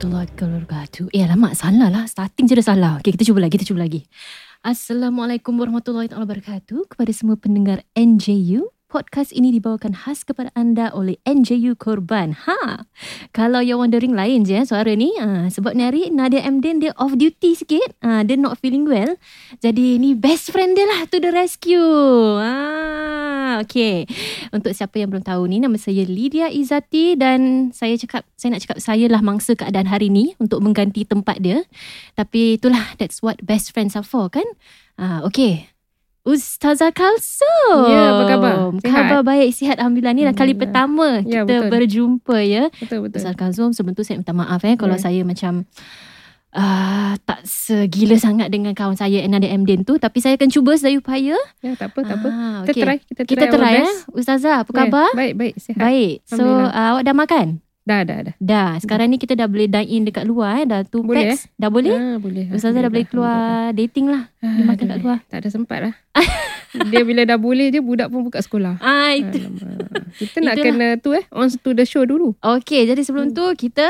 Warahmatullahi wabarakatuh. Eh alamak salah lah. Starting je dah salah. Okay kita cuba lagi, kita cuba lagi. Assalamualaikum warahmatullahi wabarakatuh kepada semua pendengar NJU. Podcast ini dibawakan khas kepada anda oleh NJU Korban. Ha, kalau you wondering lain je eh, suara ni. Ha, sebab ni hari Nadia Amden dia off duty sikit. Ha, dia not feeling well. Jadi ni best friend dia lah to the rescue. Ha, okay. Untuk siapa yang belum tahu ni nama saya Lydia Izati dan saya cakap saya nak cakap saya lah mangsa keadaan hari ni untuk mengganti tempat dia. Tapi itulah that's what best friends are for kan? Ah okay. Ustazah Kalsum. Ya, apa khabar? Sihat? Khabar baik, sihat Alhamdulillah. Ni dah kali pertama Ya, kita betul. berjumpa ya. Betul betul. Ustazah Kalsum sebelum tu saya minta maaf eh kalau Ya. saya macam uh, tak segila sangat dengan kawan saya Enada Mden tu. Tapi saya akan cuba sedaya upaya. Ya, tak apa, tak apa. Ah, Kita okay. try, kita try. Kita try eh. best. Ustazah, apa Ya, khabar? Baik, baik, sihat. Baik. So, uh, awak dah makan? Dah, dah, dah. Dah. Sekarang ni kita dah boleh dine in dekat luar eh. Dah two Boleh, packs. Dah boleh? Ah, boleh. Ustazah dah boleh keluar dating lah. Dia makan kat luar. Tak ada sempat lah. dia bila dah boleh je, budak pun buka sekolah. Ah, itu. Alamak. Kita nak Itulah. kena tu eh, on to the show dulu. Okay, jadi sebelum tu kita...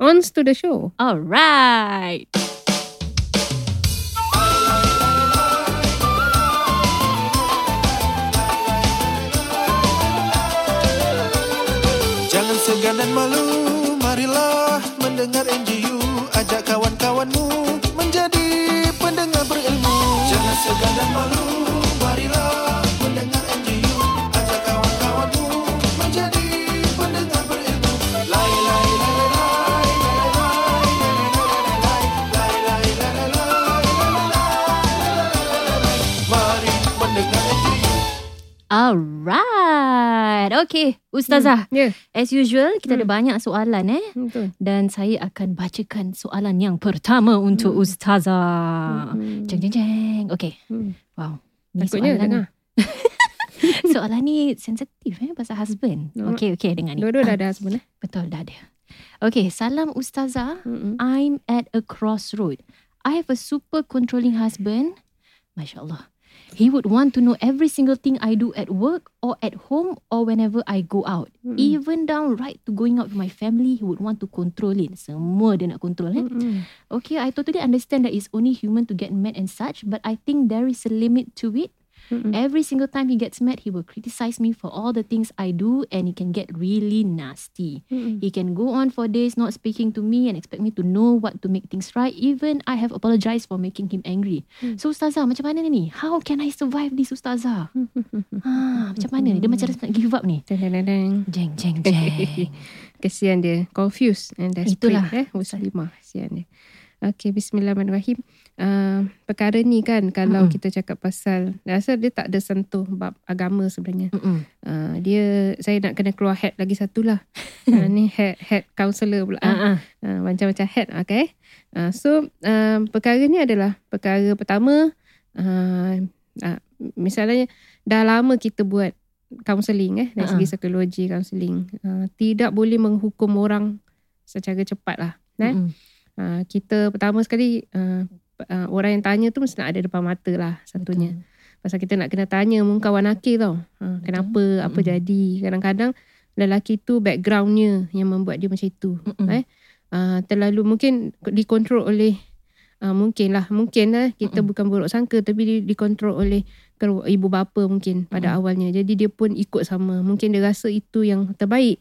On to the show. Alright. Jangan segan dan malu, marilah mendengar NGU. Ajak kawan-kawanmu menjadi pendengar berilmu. Jangan segan dan malu, Okay, Ustazah. Ya, As usual, kita ada Hmm. banyak soalan eh. betul. Dan saya akan bacakan soalan yang pertama untuk Hmm. Ustazah. Hmm. Jeng, jeng, jeng. Okay. Hmm. Wow. Ni Takutnya soalan, dengar. soalan ni sensitif eh pasal husband. No. Okay, okay dengar ni. Dua-dua dah ada husband eh. Betul, dah ada. Okay, salam Ustazah. Mm-mm. I'm at a crossroad. I have a super controlling husband. Masya Allah. He would want to know every single thing I do at work or at home or whenever I go out. Mm-mm. Even down right to going out with my family, he would want to control it. Semua dia nak control. Eh? Mm-mm. Okay, I totally understand that it's only human to get mad and such, but I think there is a limit to it. Mm-mm. Every single time he gets mad, he will criticize me for all the things I do and he can get really nasty. Mm-mm. He can go on for days not speaking to me and expect me to know what to make things right. Even I have apologized for making him angry. Hmm. So Ustazah, macam mana ni? How can I survive this Ustazah? ha, macam mana ni? Dia macam rasa nak give up ni. Jeng, jeng, jeng. Kesian dia. Confused and desperate. Itulah. Eh, Muslimah. Kesian dia. Okay, bismillahirrahmanirrahim. Uh, perkara ni kan, kalau Mm-mm. kita cakap pasal, rasa dia tak ada sentuh bab agama sebenarnya. Uh, dia, saya nak kena keluar head lagi satu lah. uh, ni head, head counselor pula. Ah, Uh, ah. macam-macam head, okay. Uh, so, uh, perkara ni adalah, perkara pertama, uh, uh, misalnya, dah lama kita buat counselling eh dari Ha-ha. segi psikologi counselling uh, tidak boleh menghukum orang secara cepat lah eh? Uh, kita pertama sekali uh, uh, orang yang tanya tu mesti nak ada depan mata lah satunya pasal kita nak kena tanya muka kawan nakir tau. Uh, kenapa apa Mm-mm. jadi. Kadang-kadang lelaki tu backgroundnya yang membuat dia macam itu. Mm-mm. eh? Uh, terlalu mungkin dikontrol oleh uh, mungkin lah. Mungkin lah kita Mm-mm. bukan buruk sangka tapi di, dikontrol oleh ibu bapa mungkin pada Mm-mm. awalnya. Jadi dia pun ikut sama. Mungkin dia rasa itu yang terbaik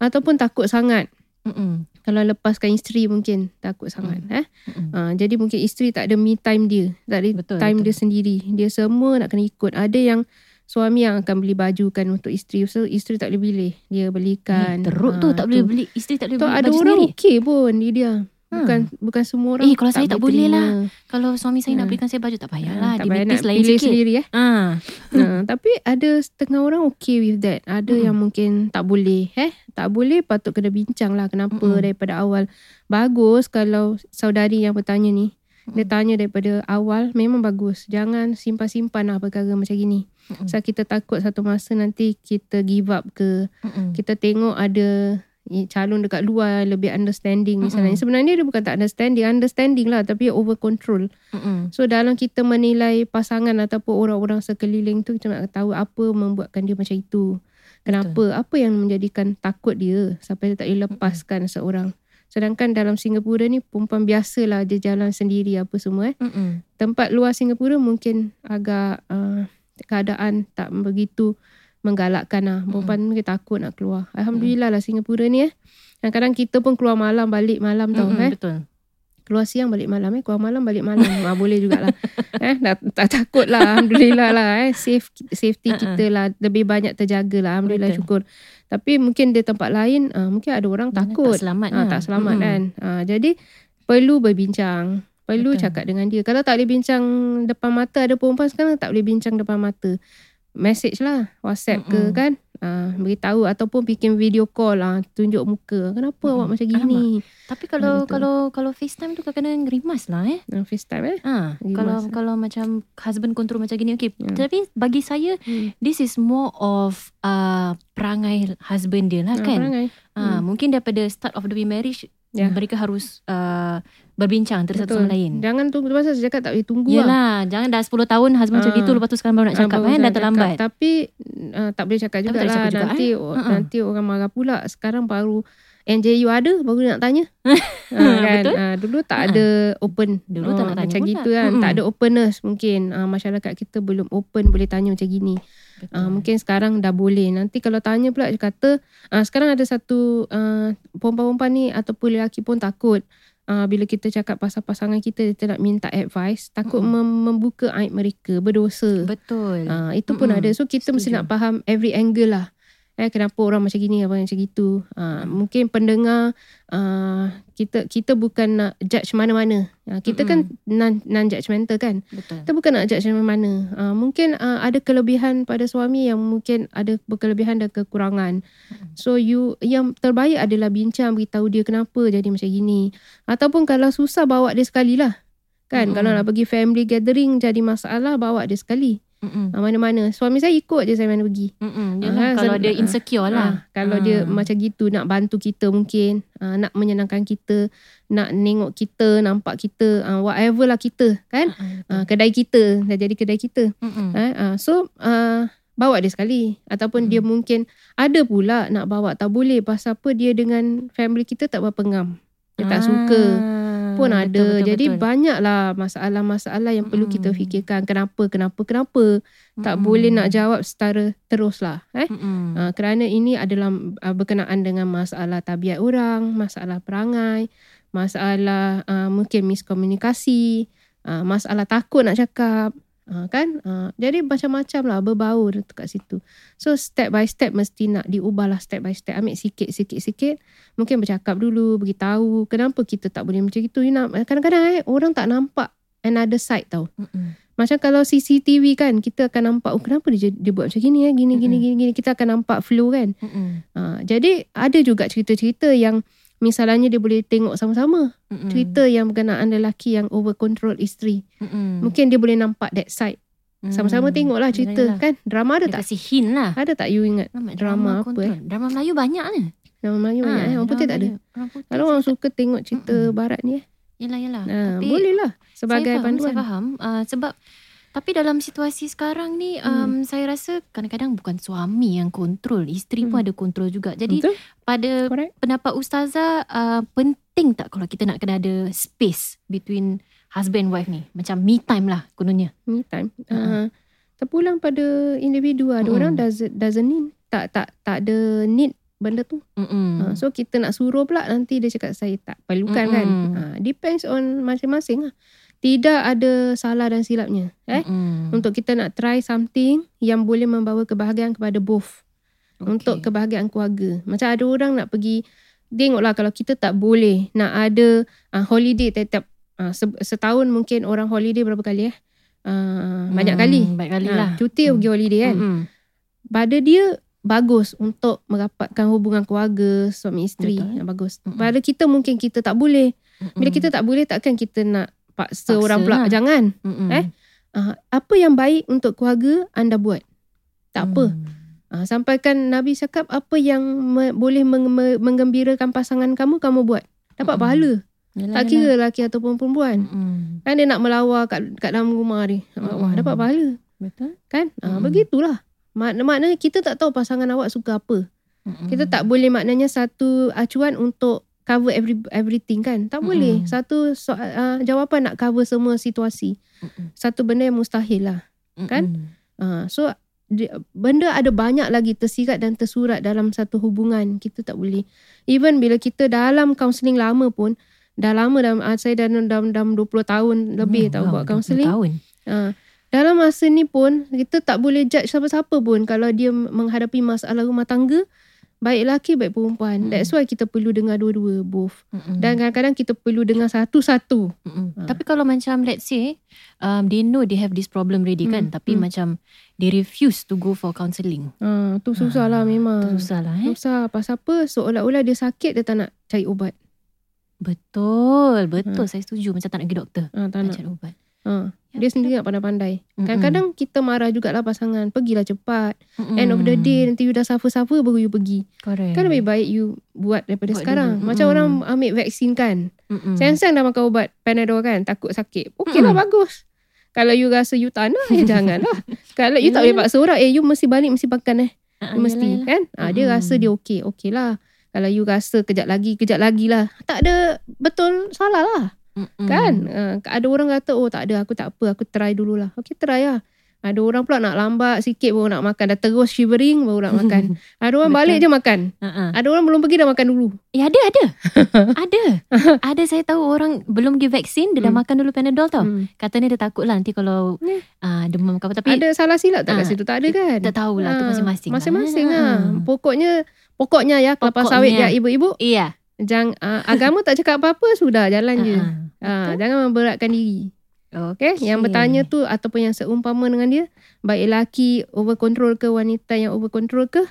ataupun takut sangat. Mm-mm. Kalau lepaskan isteri mungkin takut sangat eh? Mm-mm. uh, jadi mungkin isteri tak ada me time dia tak ada Betul, time betul. dia sendiri. Dia semua nak kena ikut. Ada yang suami yang akan beli baju kan untuk isteri. So isteri tak boleh pilih. Dia belikan Eh, teruk tu Ah, tak boleh beli. Isteri tak boleh tu beli ada baju orang sendiri. okey pun dia dia Bukan bukan semua orang Eh, kalau saya tak boleh terima. Kalau suami saya nak Ha. belikan saya baju tak Ah, payahlah. tak Dia payah nak lain pilih sikit. sendiri eh ha, tapi ada setengah orang okay with that ada Mm-mm. yang mungkin tak boleh eh tak boleh patut kena bincang lah kenapa Mm-mm. daripada awal bagus kalau saudari yang bertanya ni dia Mm. tanya daripada awal memang bagus. Jangan simpan-simpan lah perkara macam gini. Mm-mm. Sebab kita takut satu masa nanti kita give up ke. Mm-mm. Kita tengok ada calon dekat luar lebih understanding misalnya. Mm-mm. Sebenarnya dia bukan tak understanding. Understanding lah tapi over control. Mm-mm. So dalam kita menilai pasangan ataupun orang-orang sekeliling tu kita nak tahu apa membuatkan dia macam itu. Kenapa? Apa yang menjadikan takut dia sampai dia tak boleh lepaskan seorang. Sedangkan dalam Singapura ni perempuan biasalah dia jalan sendiri apa semua eh. Mm-mm. Tempat luar Singapura mungkin agak uh, keadaan tak begitu menggalakkan lah. Perempuan mungkin takut nak keluar. Alhamdulillah lah Singapura ni eh. Kadang-kadang kita pun keluar malam balik malam tau Mm-mm, eh. Betul. Keluar siang balik malam eh. Keluar malam balik malam. ah, boleh jugalah. eh, tak, tak takut lah. Alhamdulillah lah eh. Safe, safety Uh-uh. kita lah. Lebih banyak terjaga lah. Alhamdulillah Betul. syukur. Tapi mungkin di tempat lain uh, mungkin ada orang Mana takut. Tak selamat lah. tak selamat Mm-mm. kan. Ah, jadi perlu berbincang. Perlu Betul. cakap dengan dia. Kalau tak boleh bincang depan mata, ada perempuan sekarang tak boleh bincang depan mata. Message lah, WhatsApp Mm-mm. ke kan. Ah, beritahu ataupun bikin video call lah, tunjuk muka. Kenapa Mm-mm. awak macam gini? Tapi kalau betul. kalau kalau FaceTime tu kadang-kadang rimas lah eh. Ah, FaceTime eh. Ha, Rimas, kalau eh. kalau macam husband control macam gini okay. Ya. Tapi bagi saya Hmm. this is more of uh, perangai husband dia lah Ah, kan. perangai. Ha, Hmm. mungkin daripada start of the marriage Ya. mereka harus uh, berbincang antara satu sama lain. Jangan tunggu pasal saya cakap tak boleh tunggu lah. Yelah, jangan dah 10 tahun husband macam Ah. itu lepas tu sekarang baru nak Ah, cakap kan dah terlambat. Cakap. Tapi uh, tak boleh cakap tak jugalah. juga, nanti eh? oh, Ha-ha. nanti orang marah pula. Sekarang baru NJU ada baru nak tanya. ha, kan? Betul. Ah, dulu tak Ha-ha. ada open. Dulu tak nak tanya macam pula. gitu kan. Mm-mm. Tak ada openness mungkin. Ah, masyarakat kita belum open boleh tanya macam gini. Betul. Ah, mungkin sekarang dah boleh. Nanti kalau tanya pula dia kata ah, sekarang ada satu ah, perempuan-perempuan ni ataupun lelaki pun takut. Ah, bila kita cakap pasal pasangan kita kita nak minta advice takut Mm-mm. mem- membuka aib mereka berdosa. Betul. Ah, itu pun Mm-mm. ada. So kita mesti Setuju. nak faham every angle lah. Eh kenapa orang macam gini apa macam gitu. Ah, mungkin pendengar ah, kita kita bukan nak judge mana-mana. Ah, kita kan non non judgmental kan. Betul. Kita bukan nak judge mana-mana. Ah, mungkin ah, ada kelebihan pada suami yang mungkin ada berkelebihan dan kekurangan. So you yang terbaik adalah bincang beritahu dia kenapa jadi macam gini. Ataupun kalau susah bawa dia sekali lah. Kan Mm-mm. kalau nak pergi family gathering jadi masalah bawa dia sekali. Mm-mm. Ah, mana-mana. Suami saya ikut je saya mana pergi. Mm-mm. Yalah, kalau sen- dia ah, insecure lah. Ah, kalau dia Ah. macam gitu nak bantu kita mungkin. Ah, nak menyenangkan kita. Nak nengok kita, nampak kita. Ah, whatever lah kita kan. Ah, kedai kita. Dah jadi kedai kita. Mm-mm. Ah, so uh, bawa dia sekali. Ataupun Hmm. dia mungkin ada pula nak bawa. Tak boleh. Pasal apa dia dengan family kita tak berapa ngam. Dia tak suka pun Ah, ada. betul, betul, Jadi betul. banyaklah masalah-masalah yang perlu kita Mm-mm. fikirkan. Kenapa, kenapa, kenapa. Tak Mm-mm. boleh nak jawab secara terus lah. Eh? Uh, kerana ini adalah uh, berkenaan dengan masalah tabiat orang, masalah perangai, masalah uh, mungkin miskomunikasi, uh, masalah takut nak cakap. Uh, kan? Uh, jadi macam-macam lah berbaur dekat situ. So step by step mesti nak diubah lah step by step. Ambil sikit sikit sikit. Mungkin bercakap dulu beritahu kenapa kita tak boleh macam itu you nak kadang-kadang eh orang tak nampak another side tau. Mm-mm. macam kalau CCTV kan kita akan nampak oh kenapa dia, dia buat macam gini eh? Gini gini Mm-mm. gini gini. Kita akan nampak flow kan? Mm-mm. ha, jadi ada juga cerita-cerita yang misalnya dia boleh tengok sama-sama Mm-mm. cerita yang berkenaan lelaki yang over control isteri Mm-mm. mungkin dia boleh nampak that side sama-sama Mm. tengoklah cerita Yalah. kan drama ada Dia tak kasih hint lah. ada tak you ingat Drama, drama apa, kontrol. Drama Melayu banyak ni. drama Melayu banyak eh orang putih tak ada Orang putih. kalau orang suka tengok cerita Mm-mm. barat ni eh Yalah, yalah. ha, Tapi boleh lah sebagai saya faham, panduan Saya faham. Uh, sebab tapi dalam situasi sekarang ni um, saya rasa kadang-kadang bukan suami yang kontrol, isteri pun Hmm. ada kontrol juga. Jadi betul pada correct pendapat ustazah uh, penting tak kalau kita nak kena ada space between husband and wife ni? Macam me time lah kononnya. me time Ha. uh, terpulang pada individu ada Mm-mm. orang doesn't, doesn't need tak tak tak ada need benda tu Mm-mm. Ha, so kita nak suruh pula nanti dia cakap saya tak perlukan kan. Mm-mm. Ha, depends on masing-masing lah. Tidak ada salah dan silapnya. Eh? Mm-mm. Untuk kita nak try something yang boleh membawa kebahagiaan kepada both. Okay. Untuk kebahagiaan keluarga. Macam ada orang nak pergi, tengoklah kalau kita tak boleh nak ada uh, holiday tiap-tiap uh, se- setahun mungkin orang holiday berapa kali eh? Uh, banyak Mm, kali. Banyak kali Ha, lah. cuti Mm. pergi holiday kan. Mm-mm. Pada dia bagus untuk merapatkan hubungan keluarga suami isteri. Betul. Yang bagus. Mm-mm. Pada kita mungkin kita tak boleh. Bila kita tak boleh takkan kita nak paksa, Paksa orang pula lah. jangan. Mm-mm. eh, Uh, apa yang baik untuk keluarga anda buat. Tak apa. Mm. Uh, sampaikan Nabi cakap apa yang me- boleh meng- me- menggembirakan pasangan kamu kamu buat. Dapat Mm-mm. pahala. Yalah, Tak yalah. kira lelaki ataupun perempuan. Mm-mm. Kan dia nak melawar kat, kat dalam rumah dia. Nak melawar, Mm-mm. dapat pahala. Betul. Kan? Uh, begitulah. Mak- maknanya kita tak tahu pasangan awak suka apa. Mm-mm. Kita tak boleh maknanya satu acuan untuk cover every everything kan. Tak Mm-mm. boleh. Satu so, uh, jawapan nak cover semua situasi. Mm-mm. Satu benda yang mustahil lah. kan? Mm-mm. Uh, so di- benda ada banyak lagi tersirat dan tersurat dalam satu hubungan. Kita tak boleh. Even bila kita dalam kaunseling lama pun dah lama dalam uh, saya dah dalam dalam 20 tahun lebih Hmm, tahu wow, buat 20 kaunseling. tahun. Uh, dalam masa ni pun kita tak boleh judge siapa-siapa pun kalau dia menghadapi masalah rumah tangga baik lelaki baik perempuan. Hmm. That's why kita perlu dengar dua-dua both. Mm-mm. Dan kadang-kadang kita perlu dengar satu-satu. Ha. Tapi kalau macam let's say um, they know they have this problem already kan Hmm, tapi hmm. macam they refuse to go for counselling. Ah, tu susah lah memang. Tu susah lah eh. Susah. Pasal apa? Seolah-olah dia sakit dia tak nak cari ubat. Betul, betul saya setuju macam tak nak pergi doktor. Ah, tak Tak nak. cari ubat. Ha. Ya, Dia sendiri nak pandai-pandai. Mm-mm. Kadang-kadang kita marah jugalah pasangan. Pergilah cepat. Mm-mm. End of the day nanti you dah suffer-suffer baru you pergi. Correct. Kan lebih baik you buat daripada Buat sekarang. dulu. Macam Mm-mm. orang ambil vaksin kan. Sayang-sayang dah makan ubat Panadol kan. Takut sakit. Okey lah bagus. Kalau you rasa you tak nak, eh janganlah. Kalau you tak boleh Yalah. paksa orang, eh you mesti balik, mesti makan eh. You mesti yalah, yalah. kan. Ah, dia rasa dia okey. Okey lah. Kalau you rasa kejap lagi, kejap lagi lah. Tak ada betul salah lah. Mm-mm. Kan? Uh, ada orang kata, oh tak ada, aku tak apa, aku try dululah. Okay, try lah. Ada orang pula nak lambat sikit baru nak makan. Dah terus shivering baru nak makan. Ada orang Betul. balik je makan. Uh-uh. Ada orang belum pergi dah makan dulu. Eh ada ada. ada. Ada saya tahu orang belum pergi vaksin dia dah Hmm. makan dulu Panadol tau. Hmm. Katanya dia takut lah nanti kalau Ni. uh, demam ke apa tapi Ada salah silap tak kat Ah, situ? Tak ada kan? tak tahulah tu Ah, masing-masing. Masing-masing lah. lah. Pokoknya, pokoknya ya kelapa Pokoknya. sawit ya ibu-ibu. Iya. Jangan, uh, agama tak cakap apa-apa, sudah jalan je. Uh-uh. Ah, jangan memberatkan diri. Okay. Okay? Yang bertanya tu ataupun yang seumpama dengan dia, baik lelaki over control ke wanita yang over control ke,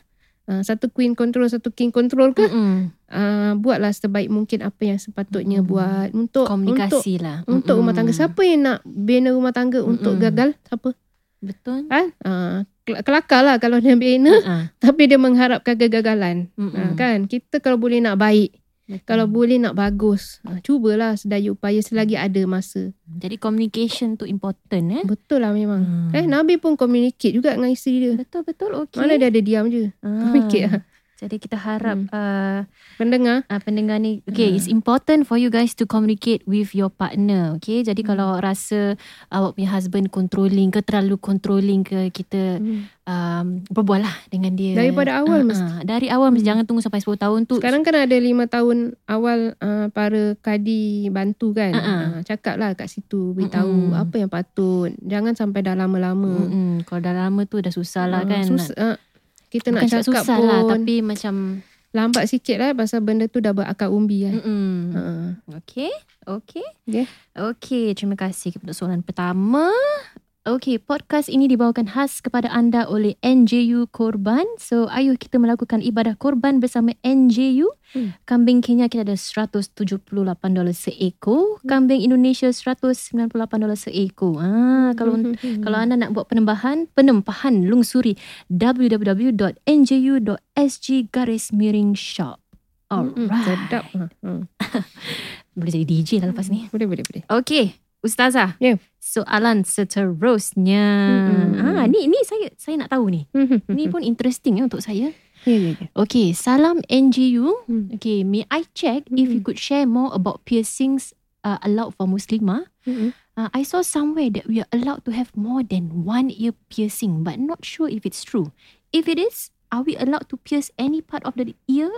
uh, satu queen control, satu king control ke, Mm-mm. uh, buatlah sebaik mungkin apa yang sepatutnya Mm. buat untuk untuk komunikasi lah. untuk rumah tangga. Siapa yang nak bina rumah tangga untuk Mm-mm. gagal? Siapa? Betul. Kan? Uh, kelakar lah kalau dia bina Uh-uh. tapi dia mengharapkan kegagalan. Mm-mm. Uh, kan? Kita kalau boleh nak baik, Betul. kalau boleh nak bagus, uh, cubalah sedaya upaya selagi ada masa. Jadi communication tu important eh. Betul lah memang. Hmm. Eh Nabi pun communicate juga dengan isteri dia. Betul betul okey. Mana dia ada diam je. Ah. Communicate lah. Jadi kita harap Hmm. uh, Pendengar. uh, pendengar ni okay Hmm. it's important for you guys to communicate with your partner okay jadi Hmm. kalau rasa awak punya husband controlling ke terlalu controlling ke kita um, berbual lah dengan dia Daripada awal Ah, mesti. ah. dari awal mesti Hmm. jangan tunggu sampai 10 tahun tu Sekarang kan ada lima tahun awal uh, para kadi bantu kan. Uh-uh. Uh, cakap lah kat situ. Beritahu Mm-mm. apa yang patut. Jangan sampai dah lama-lama. Mm-mm. kalau dah lama tu dah susah lah Ah, kan sus- uh, kita Bukan nak cakap susah pun lah tapi macam lambat sikit lah pasal benda tu dah berakar umbi kan. mm-mm. Uh, Okay, okay. Okay. Okay, terima kasih untuk soalan pertama. Okay, podcast ini dibawakan khas kepada anda oleh NJU Korban. So, ayuh kita melakukan ibadah korban bersama NJU. Hmm. Kambing Kenya kita ada $178 seekor. Kambing Indonesia $198 seekor. Ah, kalau Hmm. kalau anda nak buat penembahan, penempahan lungsuri www.nju.sg garis miring shop. Mm-mm, Alright. Sedap. Ha, ha. Boleh jadi DJ lah lepas ni. Boleh, boleh, boleh. Okey, Ustazah. Ya. Soalan seterusnya. Mm-mm. Ah, ni ni saya saya nak tahu ni. Ni pun interesting ya untuk saya. Ya, ya, ya. Okey, salam NGU. Hmm. Okay, may I check if you Mm. could share more about piercings uh, allowed for Muslimah? Mm-mm. Uh, I saw somewhere that we are allowed to have more than one ear piercing, but not sure if it's true. If it is, are we allowed to pierce any part of the ear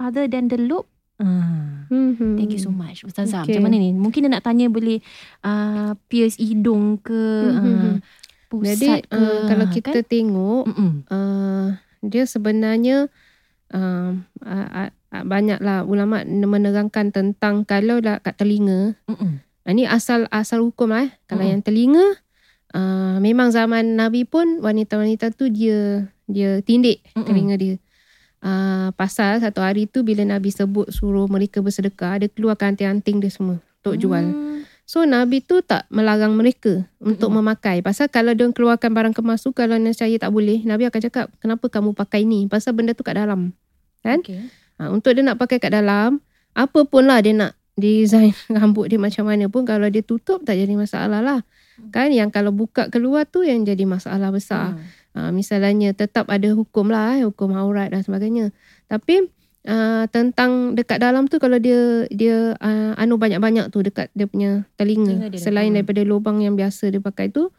other than the lobe? Mhm. Thank you so much Ustazah Okay. Macam mana ni Mungkin dia nak tanya Boleh uh, Pierce hidung ke uh, Pusat Jadi ke uh, kalau ah, kita kan? tengok Mm-mm. uh, dia sebenarnya uh, uh, uh, banyaklah ulama menerangkan tentang kalau dah kat telinga Mm-mm. uh, ni asal asal hukum lah eh. Kalau Mm-mm. yang telinga uh, memang zaman Nabi pun wanita-wanita tu dia dia tindik Mm-mm. telinga dia. Uh, pasal satu hari tu bila Nabi sebut suruh mereka bersedekah, dia keluarkan anting-anting dia semua untuk jual. Hmm. So Nabi tu tak melarang mereka untuk Mm-mm. memakai. Pasal kalau dia keluarkan barang kemas tu kalau nescaya tak boleh, Nabi akan cakap, "Kenapa kamu pakai ni?" Pasal benda tu kat dalam. Kan? Okay. Ha, untuk dia nak pakai kat dalam, apa pun lah dia nak design rambut dia macam mana pun kalau dia tutup tak jadi masalah lah. Kan yang kalau buka keluar tu yang jadi masalah besar. Hmm. Ha, misalnya tetap ada hukum lah, eh, hukum aurat dan sebagainya. Tapi uh, tentang dekat dalam tu kalau dia dia uh, anu banyak-banyak tu dekat dia punya telinga, Telinga dia, selain hmm. daripada lubang yang biasa dia pakai tu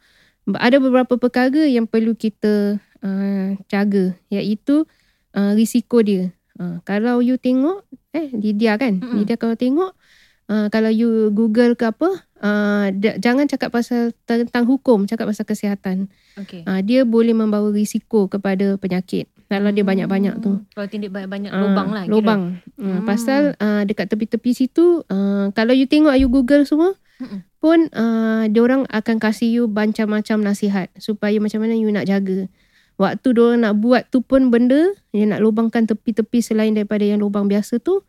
ada beberapa perkara yang perlu kita uh, jaga iaitu uh, risiko dia. Uh, kalau you tengok eh Lydia kan, Mm-mm. Lydia kalau tengok uh, kalau you google ke apa uh, jangan cakap pasal tentang hukum, cakap pasal kesihatan. Okay. Uh, dia boleh membawa risiko kepada penyakit kalau dia banyak-banyak tu. Hmm. Kalau tindik banyak-banyak Ah, lubang lah. kira. Lubang. Hmm. Hmm. Pasal uh, dekat tepi-tepi situ, uh, kalau you tengok you Google semua, Mm-mm. pun uh, orang akan kasih you macam-macam nasihat supaya macam mana you nak jaga. Waktu diorang nak buat tu pun benda, dia nak lubangkan tepi-tepi selain daripada yang lubang biasa tu,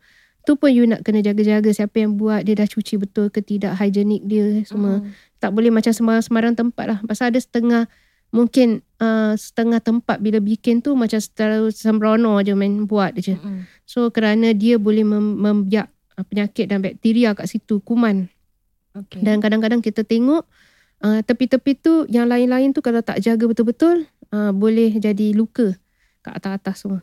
tu pun you nak kena jaga-jaga siapa yang buat, dia dah cuci betul ke tidak, hygienik dia semua. Hmm. Tak boleh macam sembarang-sembarang tempat lah. Pasal ada setengah, mungkin uh, setengah tempat bila bikin tu macam terlalu sembrono je main buat je. Mm-mm. So kerana dia boleh mem- membiak uh, penyakit dan bakteria kat situ, kuman. Okay. Dan kadang-kadang kita tengok uh, tepi-tepi tu yang lain-lain tu kalau tak jaga betul-betul uh, boleh jadi luka kat atas-atas semua.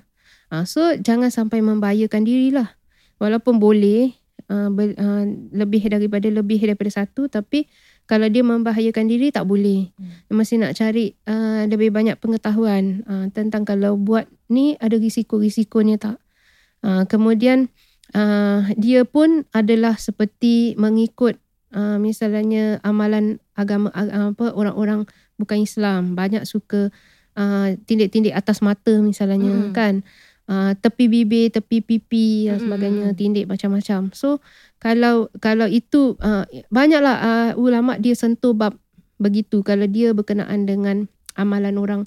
Uh, so jangan sampai membahayakan dirilah. Walaupun boleh uh, ber, uh, lebih daripada lebih daripada satu tapi kalau dia membahayakan diri tak boleh. Hmm. Mesti nak cari uh, lebih banyak pengetahuan uh, tentang kalau buat ni ada risiko-risikonya tak. Uh, kemudian uh, dia pun adalah seperti mengikut uh, misalnya amalan agama uh, apa orang-orang bukan Islam banyak suka uh, tindik-tindik atas mata misalnya Mm. kan uh, tepi bibir tepi pipi dan sebagainya mm, mm. tindik macam-macam. So kalau kalau itu uh, banyaklah uh, ulama dia sentuh bab begitu. Kalau dia berkenaan dengan amalan orang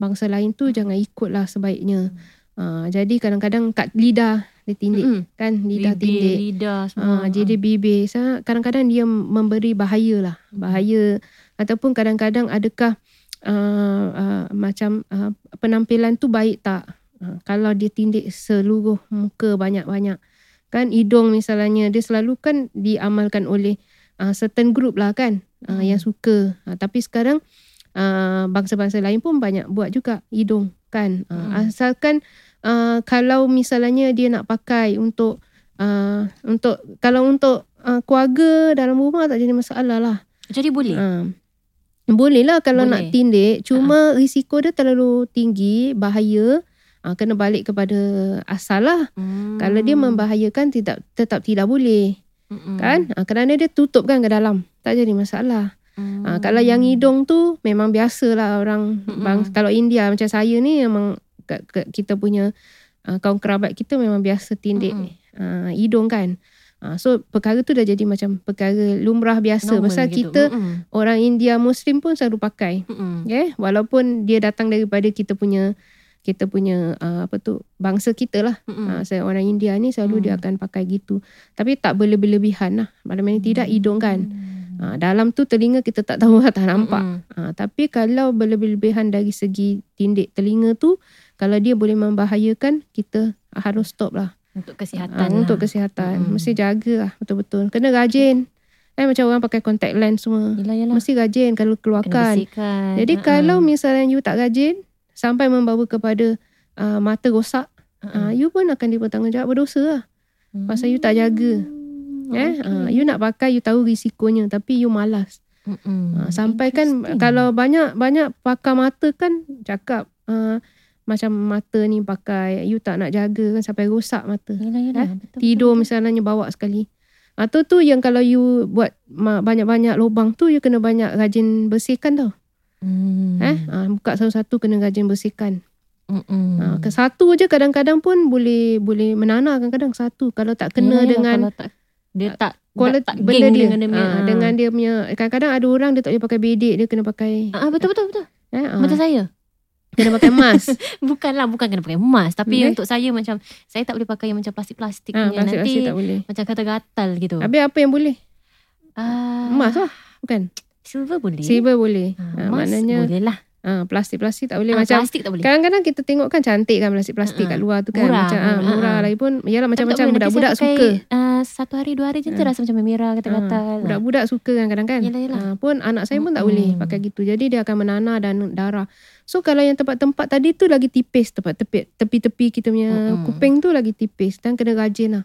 bangsa lain tu jangan ikutlah sebaiknya. Uh, jadi kadang-kadang kat lidah dia tindik Mm-mm. kan? Lidah Bibir, tindik. lidah semua. Ah, jadi bibir. Sa- kadang-kadang dia memberi bahaya lah bahaya. Ataupun kadang-kadang adakah uh, uh, macam uh, penampilan tu baik tak uh, kalau dia tindik seluruh muka banyak-banyak kan hidung misalnya dia selalu kan diamalkan oleh uh, certain group lah kan uh, Hmm. yang suka uh, tapi sekarang uh, bangsa-bangsa lain pun banyak buat juga hidung kan uh, Hmm. asalkan uh, kalau misalnya dia nak pakai untuk uh, untuk kalau untuk uh, keluarga dalam rumah tak jadi masalah lah. Jadi boleh. Uh, boleh lah kalau Boleh. nak tindik. Cuma risiko dia terlalu tinggi, bahaya. Uh, kena balik kepada asal lah. Hmm. Kalau dia membahayakan tidak tetap tidak boleh. Mm-mm. Kan? Uh, kerana dia tutup kan ke dalam. Tak jadi masalah. Hmm. Uh, kalau yang hidung tu memang biasa lah orang. Mm-mm. Bang, kalau India macam saya ni memang kita punya uh, kaum kerabat kita memang biasa tindik Mm-mm. uh, hidung kan. Uh, so perkara tu dah jadi macam perkara lumrah biasa. Normal Pasal gitu. kita Mm-mm. orang India Muslim pun selalu pakai. Mm-mm. Okay? Walaupun dia datang daripada kita punya kita punya uh, apa tu bangsa kita lah. Mm-mm. Uh, saya orang India ni selalu Hmm. dia akan pakai gitu. Tapi tak berlebih-lebihan lah. Mana-mana tidak hidung kan. Uh, dalam tu telinga kita tak tahu lah, tak nampak. Mm-mm. Ha, tapi kalau berlebih-lebihan dari segi tindik telinga tu, kalau dia boleh membahayakan, kita harus stop lah. Untuk kesihatan Ha, lah. untuk kesihatan. Mm-mm. Mesti jaga lah betul-betul. Kena rajin. Eh, macam orang pakai contact lens semua. Yelah, yelah. Mesti rajin kalau keluarkan. Jadi Ha-ha. kalau misalnya you tak rajin, sampai membawa kepada uh, mata rosak, Ha-ha. uh, you pun akan dipertanggungjawab berdosa lah. Pasal you tak jaga. Hmm, Eh, okay. uh, you nak pakai, you tahu risikonya. Tapi you malas. Mm-mm. Ha, sampai kan kalau banyak banyak pakar mata kan cakap uh, macam mata ni pakai you tak nak jaga kan sampai rosak mata. Yelah, yelah. Eh, Betul, Tidur betul, misalnya bawa sekali. Atau tu yang kalau you buat banyak-banyak lubang tu you kena banyak rajin bersihkan tau. Hmm. Eh, ha, buka satu-satu kena rajin bersihkan. Mm-mm. Ha, satu je kadang-kadang pun boleh boleh menana kadang-kadang satu kalau tak kena yelah, dengan kalau tak, dia tak kualiti tak benda dia. dengan dia punya, Ha, dengan dia punya kadang-kadang ada orang dia tak boleh pakai bedik dia kena pakai Ah, betul betul betul. eh, ha. Macam saya. Kena pakai mask. Bukanlah bukan kena pakai emas tapi Boleh? untuk saya macam saya tak boleh pakai yang macam plastik-plastik ha, plastik-plastik nanti tak boleh. macam gatal-gatal gitu. Habis apa yang boleh? Ah, Emas lah. Bukan. Silver boleh. Silver boleh. Ah, Ha, emas maknanya boleh lah. ha, plastik-plastik tak boleh. Ah, Macam plastik tak boleh. Kadang-kadang kita tengok kan cantik kan plastik-plastik Ha-ha. kat luar tu kan. Murah, Macam ah, murah, murah ha. lagi pun. Yalah macam-macam budak-budak saya suka. pakai, ah, satu hari dua hari je Ah. terasa macam merah gatal-gatal. Ha, budak-budak suka kan kadang kan. Yelah, yelah. Ha, pun anak saya pun tak Mm-mm. boleh pakai gitu. Jadi dia akan menanah dan darah. So kalau yang tempat-tempat tadi tu lagi tipis tempat tepi tepi-tepi kita punya Mm-mm. kuping tu lagi tipis dan kena rajin lah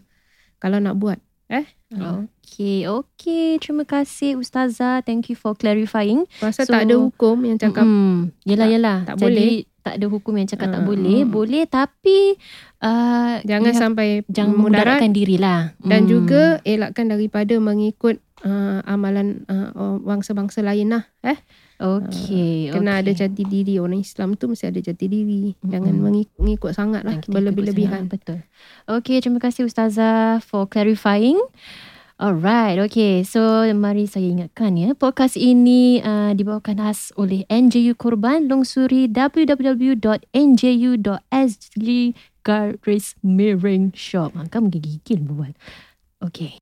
kalau nak buat. Eh? Okay, okay. Terima kasih Ustazah. Thank you for clarifying. Pasal So- tak ada hukum yang cakap Mm-mm. Yelah, tak- yelah. tak Jadi, boleh. tak ada hukum yang cakap tak Ah, boleh. mm. Boleh tapi uh, jangan have- sampai jangan mudarat memudaratkan diri lah. dan Mm. juga elakkan daripada mengikut uh, amalan uh, bangsa-bangsa lain lah. Eh? Okay, Kena okay. ada jati diri. Orang Islam tu mesti ada jati diri. Jangan Mm-mm. mengik- mengikut sangat lah. Berlebih-lebihan. Betul. Okay, terima kasih Ustazah for clarifying. Alright, okay. So, mari saya ingatkan ya. Podcast ini uh, dibawakan khas oleh NJU Korban. Lungsuri www.nju.sg garis miring shop. Ha, kan menggigil buat. Okay.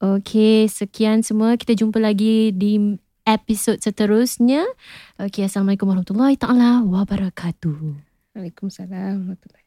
Okay, sekian semua. Kita jumpa lagi di episod seterusnya. Okay, Assalamualaikum warahmatullahi taala wabarakatuh. Waalaikumsalam. warahmatullahi